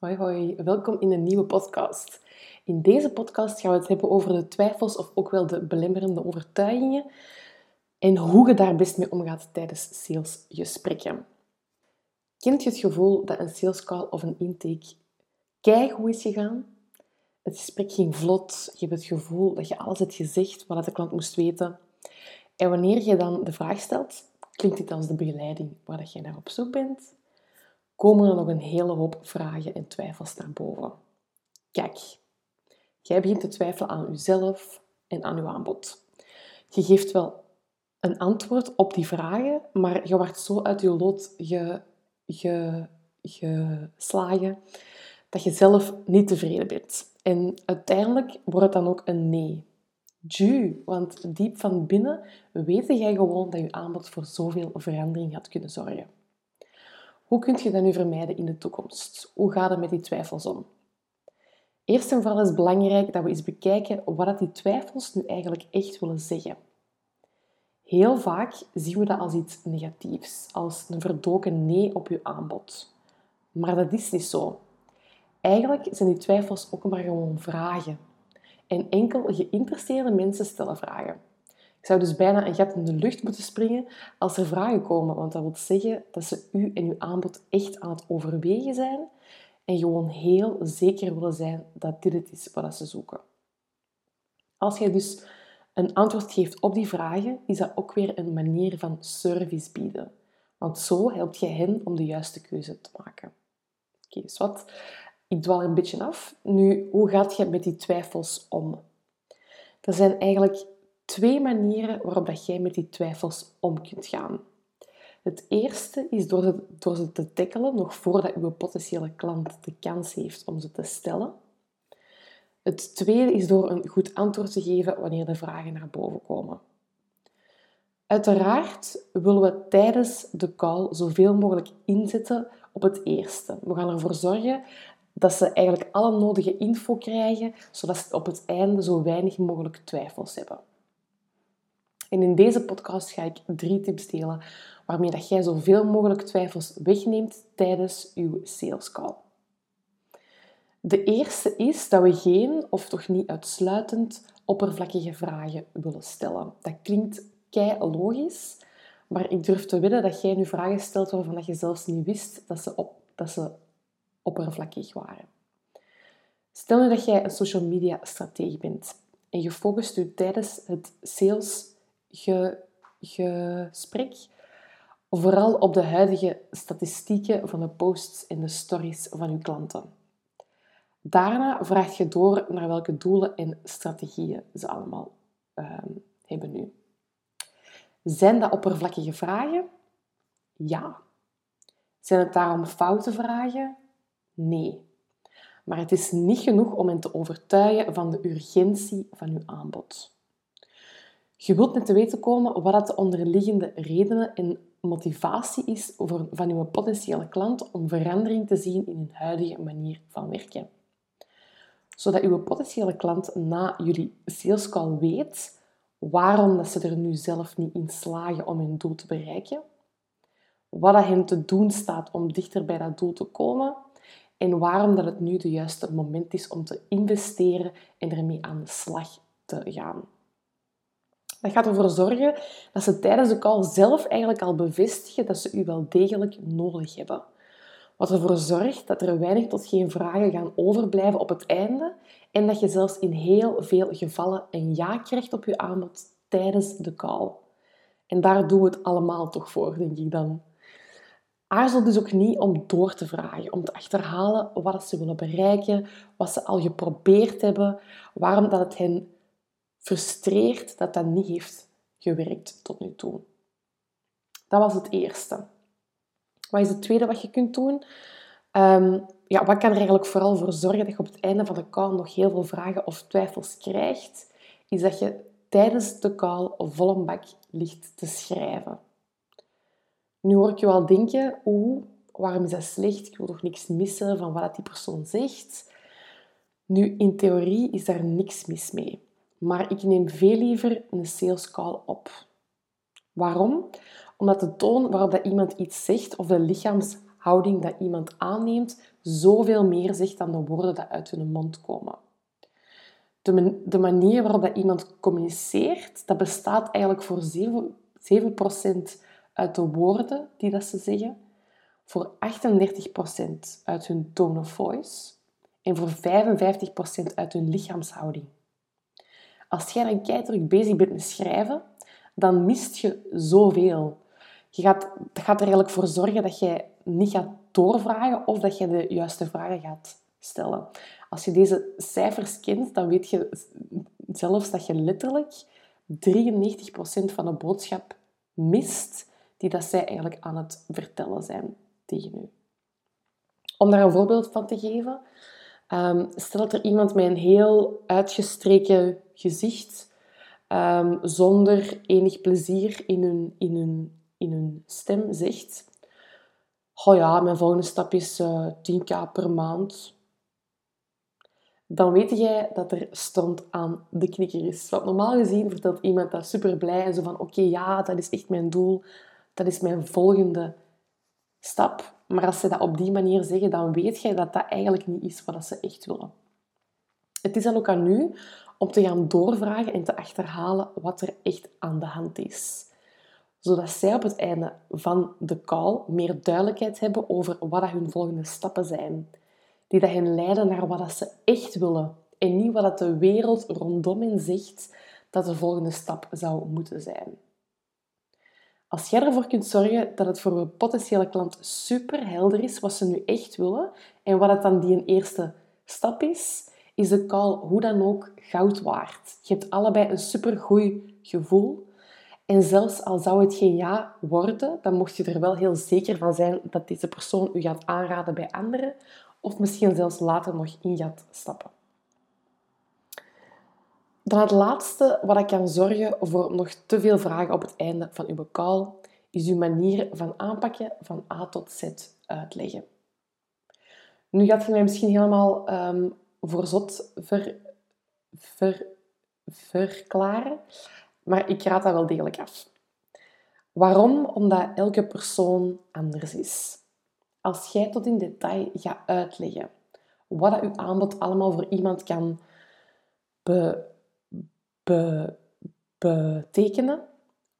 Hoi hoi, welkom in een nieuwe podcast. In deze podcast gaan we het hebben over de twijfels of ook wel de belemmerende overtuigingen en hoe je daar best mee omgaat tijdens salesgesprekken. Kent je het gevoel dat een salescall of een intake keigoed is gegaan? Het gesprek ging vlot, je hebt het gevoel dat je alles hebt gezegd wat de klant moest weten. En wanneer je dan de vraag stelt, klinkt dit als de begeleiding waar je naar op zoek bent? Komen er nog een hele hoop vragen en twijfels naar boven. Kijk, jij begint te twijfelen aan jezelf en aan je aanbod. Je geeft wel een antwoord op die vragen, maar je wordt zo uit je lot ge, ge, geslagen dat je zelf niet tevreden bent. En uiteindelijk wordt het dan ook een nee. Ju, want diep van binnen weet jij gewoon dat je aanbod voor zoveel verandering had kunnen zorgen. Hoe kun je dat nu vermijden in de toekomst? Hoe gaat het met die twijfels om? Eerst en vooral is het belangrijk dat we eens bekijken wat die twijfels nu eigenlijk echt willen zeggen. Heel vaak zien we dat als iets negatiefs, als een verdoken nee op je aanbod. Maar dat is niet zo. Eigenlijk zijn die twijfels ook maar gewoon vragen. En enkel geïnteresseerde mensen stellen vragen. Ik zou dus bijna een gat in de lucht moeten springen als er vragen komen, want dat wil zeggen dat ze u en uw aanbod echt aan het overwegen zijn en gewoon heel zeker willen zijn dat dit het is wat ze zoeken. Als je dus een antwoord geeft op die vragen, is dat ook weer een manier van service bieden. Want zo helpt je hen om de juiste keuze te maken. Oké, dus wat? Ik dwal een beetje af. Nu, hoe gaat je met die twijfels om? Er zijn eigenlijk twee manieren waarop dat jij met die twijfels om kunt gaan. Het eerste is door ze, door ze te tackelen nog voordat uw potentiële klant de kans heeft om ze te stellen. Het tweede is door een goed antwoord te geven wanneer de vragen naar boven komen. Uiteraard willen we tijdens de call zoveel mogelijk inzetten op het eerste. We gaan ervoor zorgen dat ze eigenlijk alle nodige info krijgen, zodat ze op het einde zo weinig mogelijk twijfels hebben. En in deze podcast ga ik drie tips delen waarmee dat jij zoveel mogelijk twijfels wegneemt tijdens uw sales call. De eerste is dat we geen, of toch niet uitsluitend, oppervlakkige vragen willen stellen. Dat klinkt kei logisch, maar ik durf te wedden dat jij nu vragen stelt waarvan je zelfs niet wist dat ze, op, dat ze oppervlakkig waren. Stel nu dat jij een social media strategie bent en je focust je tijdens het sales ge, gesprek vooral op de huidige statistieken van de posts en de stories van uw klanten. Daarna vraag je door naar welke doelen en strategieën ze allemaal ehm, hebben nu. Zijn dat oppervlakkige vragen? Ja. Zijn het daarom foute vragen? Nee. Maar het is niet genoeg om hen te overtuigen van de urgentie van uw aanbod. Je wilt net te weten komen wat de onderliggende redenen en motivatie is van uw potentiële klant om verandering te zien in hun huidige manier van werken. Zodat uw potentiële klant na jullie sales call weet waarom dat ze er nu zelf niet in slagen om hun doel te bereiken, wat dat hen te doen staat om dichter bij dat doel te komen en waarom dat het nu de juiste moment is om te investeren en ermee aan de slag te gaan. Dat gaat ervoor zorgen dat ze tijdens de call zelf eigenlijk al bevestigen dat ze u wel degelijk nodig hebben. Wat ervoor zorgt dat er weinig tot geen vragen gaan overblijven op het einde en dat je zelfs in heel veel gevallen een ja krijgt op je aanbod tijdens de call. En daar doen we het allemaal toch voor, denk ik dan. Aarzel dus ook niet om door te vragen, om te achterhalen wat ze willen bereiken, wat ze al geprobeerd hebben, waarom dat het hen frustreert dat dat niet heeft gewerkt tot nu toe. Dat was het eerste. Wat is het tweede wat je kunt doen? Um, ja, wat kan er eigenlijk vooral voor zorgen dat je op het einde van de call nog heel veel vragen of twijfels krijgt? Is dat je tijdens de call vol een bak ligt te schrijven. Nu hoor ik je wel denken, oeh, waarom is dat slecht? Ik wil toch niks missen van wat die persoon zegt. Nu, in theorie is daar niks mis mee. Maar ik neem veel liever een sales call op. Waarom? Omdat de toon waarop dat iemand iets zegt of de houding dat iemand aanneemt zoveel meer zegt dan de woorden die uit hun mond komen. De, de manier waarop dat iemand communiceert, dat bestaat eigenlijk voor 7, 7% uit de woorden die dat ze zeggen, voor 38% uit hun tone of voice en voor 55% uit hun lichaamshouding. Als jij dan keihard bezig bent met schrijven, dan mist je zoveel. Je gaat, dat gaat er eigenlijk voor zorgen dat je niet gaat doorvragen of dat je de juiste vragen gaat stellen. Als je deze cijfers kent, dan weet je zelfs dat je letterlijk 93% van de boodschap mist die dat zij eigenlijk aan het vertellen zijn tegen u. Om daar een voorbeeld van te geven, um, stel dat er iemand met een heel uitgestreken gezicht, um, zonder enig plezier in hun, in, hun, in hun stem zegt: Oh ja, mijn volgende stap is uh, eh, 10k per maand. Dan weet jij dat er stond aan de knikker is. Want normaal gezien vertelt iemand dat super blij en zo van: Oké, ja, dat is echt mijn doel. Dat is mijn volgende stap. Maar als ze dat op die manier zeggen, dan weet jij dat dat eigenlijk niet is wat ze echt willen. Het is dan ook aan u om te gaan doorvragen en te achterhalen wat er echt aan de hand is. Zodat zij op het einde van de call meer duidelijkheid hebben over wat hun volgende stappen zijn. Die dat hen leiden naar wat ze echt willen. En niet wat de wereld rondom hen zegt dat de volgende stap zou moeten zijn. Als jij ervoor kunt zorgen dat het voor een potentiële klant super helder is wat ze nu echt willen en wat het dan die eerste stap is, is de call hoe dan ook goud waard. Je hebt allebei een supergoed gevoel. En zelfs al zou het geen ja worden, dan mocht je er wel heel zeker van zijn dat deze persoon u gaat aanraden bij anderen of misschien zelfs later nog in gaat stappen. Dan het laatste wat ik kan zorgen voor nog te veel vragen op het einde van uw call, is uw manier van aanpakken van A tot Z uitleggen. Nu gaat je mij misschien helemaal um, voor zot ver, ver, verklaren, maar ik raad dat wel degelijk af. Waarom? Omdat elke persoon anders is. Als jij tot in detail gaat uitleggen wat uw aanbod allemaal voor iemand kan be, betekenen.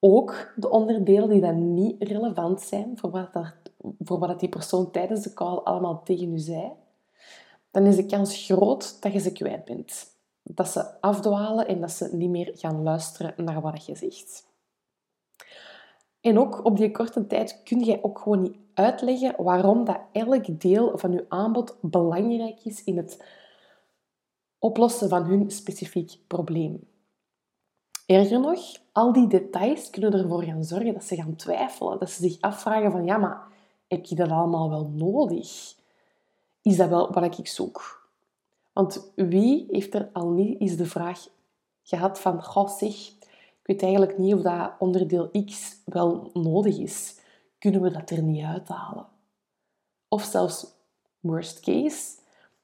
Ook de onderdelen die dan niet relevant zijn voor wat, dat, voor wat die persoon tijdens de call allemaal tegen u zei, dan is de kans groot dat je ze kwijt bent. Dat ze afdwalen en dat ze niet meer gaan luisteren naar wat je zegt. En ook op die korte tijd kun je ook gewoon niet uitleggen waarom dat elk deel van je aanbod belangrijk is in het oplossen van hun specifiek probleem. Erger nog, al die details kunnen ervoor gaan zorgen dat ze gaan twijfelen. Dat ze zich afvragen van, ja, maar heb je dat allemaal wel nodig? Is dat wel wat ik zoek? Want wie heeft er al niet eens de vraag gehad van, goh zeg, ik weet eigenlijk niet of dat onderdeel X wel nodig is. Kunnen we dat er niet uithalen? Of zelfs, worst case,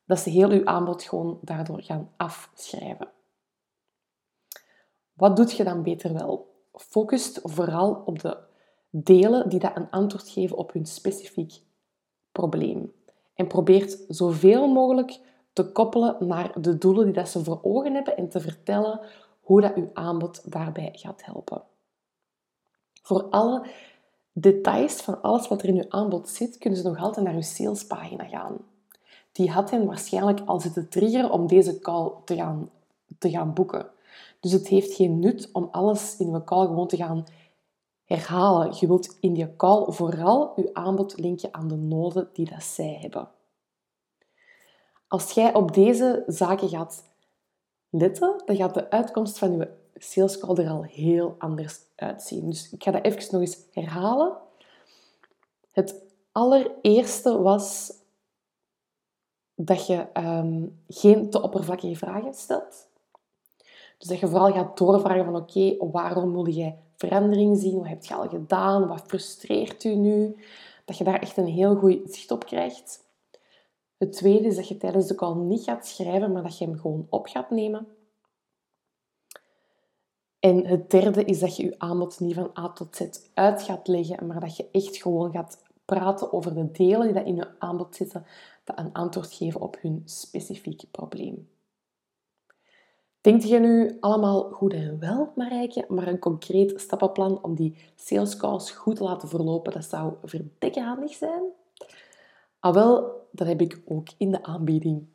dat ze heel uw aanbod gewoon daardoor gaan afschrijven. Wat doet je dan beter wel? Focust vooral op de delen die dat een antwoord geven op hun specifiek probleem. En probeert zoveel mogelijk te koppelen naar de doelen die dat ze voor ogen hebben en te vertellen hoe dat uw aanbod daarbij gaat helpen. Voor alle details van alles wat er in uw aanbod zit, kunnen ze nog altijd naar uw salespagina gaan. Die had hen waarschijnlijk al zitten triggeren om deze call te gaan, te gaan boeken. Dus het heeft geen nut om alles in een call gewoon te gaan herhalen. Je wilt in die call vooral je aanbod linken aan de noden die dat zij hebben. Als jij op deze zaken gaat letten, dan gaat de uitkomst van je sales call er al heel anders uitzien. Dus ik ga dat even nog eens herhalen. Het allereerste was dat je um, geen te oppervlakkige vragen stelt. Dus dat je vooral gaat doorvragen van oké, waarom wil jij verandering zien? Wat heb je al gedaan? Wat frustreert u nu? Dat je daar echt een heel goed zicht op krijgt. Het tweede is dat je tijdens de call niet gaat schrijven, maar dat je hem gewoon op gaat nemen. En het derde is dat je je aanbod niet van A tot Z uit gaat leggen, maar dat je echt gewoon gaat praten over de delen die in je aanbod zitten, dat een antwoord geven op hun specifieke probleem. Denkt je nu allemaal goed en wel, Marijke, maar een concreet stappenplan om die sales calls goed te laten verlopen, dat zou verdikke zijn? Ah wel, dat heb ik ook in de aanbieding.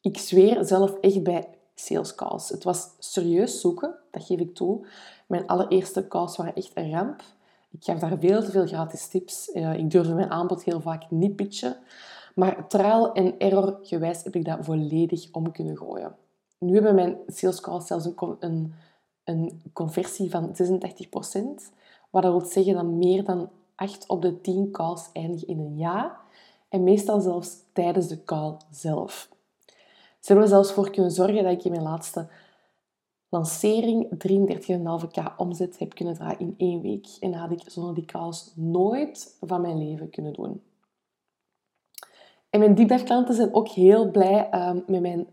Ik zweer zelf echt bij sales calls. Het was serieus zoeken, dat geef ik toe. Mijn allereerste calls waren echt een ramp. Ik gaf daar veel te veel gratis tips. Eh, ik durfde mijn aanbod heel vaak niet pitchen. Maar trial en error gewijs heb ik dat volledig om kunnen gooien. Nu hebben mijn sales calls zelfs een, een, een conversie van 86%. Wat dat wil zeggen dat meer dan 8 op de 10 calls eindigen in een ja. En meestal zelfs tijdens de call zelf. Ze hebben er zelfs voor kunnen zorgen dat ik in mijn laatste lancering 33,5k omzet heb kunnen draaien in één week. En dat had ik zonder die calls nooit van mijn leven kunnen doen. En mijn deep klanten zijn ook heel blij um, met mijn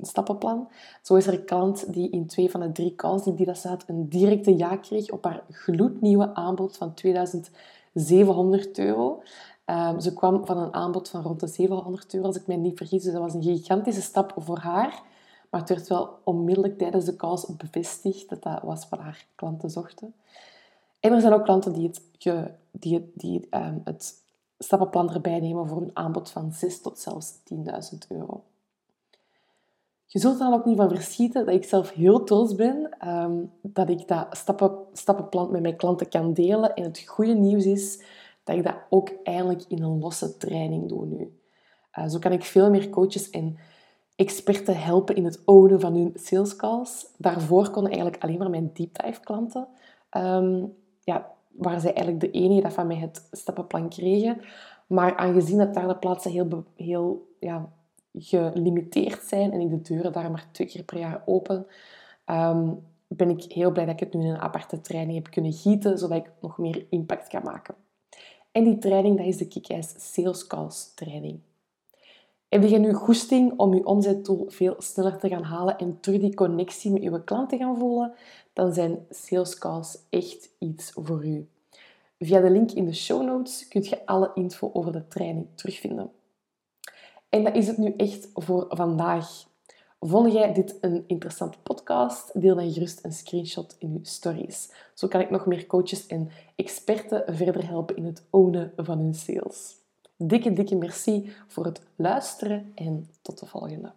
stappenplan. Zo is er een klant die in twee van de drie calls die, die dat staat een directe ja kreeg op haar gloednieuwe aanbod van 2700 euro. Um, ze kwam van een aanbod van rond de 700 euro, als ik mij niet vergis. Dus dat was een gigantische stap voor haar. Maar het werd wel onmiddellijk tijdens de calls bevestigd dat dat was wat haar klanten zochten. En er zijn ook klanten die het, die, die, um, het stappenplan erbij nemen voor een aanbod van 6 tot zelfs 10.000 euro. Je zult er dan ook niet van verschieten dat ik zelf heel trots ben um, dat ik dat stappen, stappenplan met mijn klanten kan delen. En het goede nieuws is dat ik dat ook eigenlijk in een losse training doe nu. Uh, zo kan ik veel meer coaches en experten helpen in het ownen van hun sales calls. Daarvoor konden eigenlijk alleen maar mijn deep dive klanten. Um, ja, waren zij eigenlijk de enige dat van mij het stappenplan kregen. Maar aangezien dat daar de plaatsen heel, heel ja, gelimiteerd zijn en ik de deuren daar maar twee keer per jaar open, um, ben ik heel blij dat ik het nu in een aparte training heb kunnen gieten, zodat ik nog meer impact kan maken. En die training, dat is de Kick-Ass Sales Calls training. Heb je nu goesting om je omzetdoel veel sneller te gaan halen en terug die connectie met je klant te gaan voelen, dan zijn sales calls echt iets voor u. Via de link in de show notes kun je alle info over de training terugvinden. En dat is het nu echt voor vandaag. Vond jij dit een interessante podcast? Deel dan gerust een screenshot in je stories. Zo kan ik nog meer coaches en experten verder helpen in het ownen van hun sales. Dikke, dikke merci voor het luisteren en tot de volgende.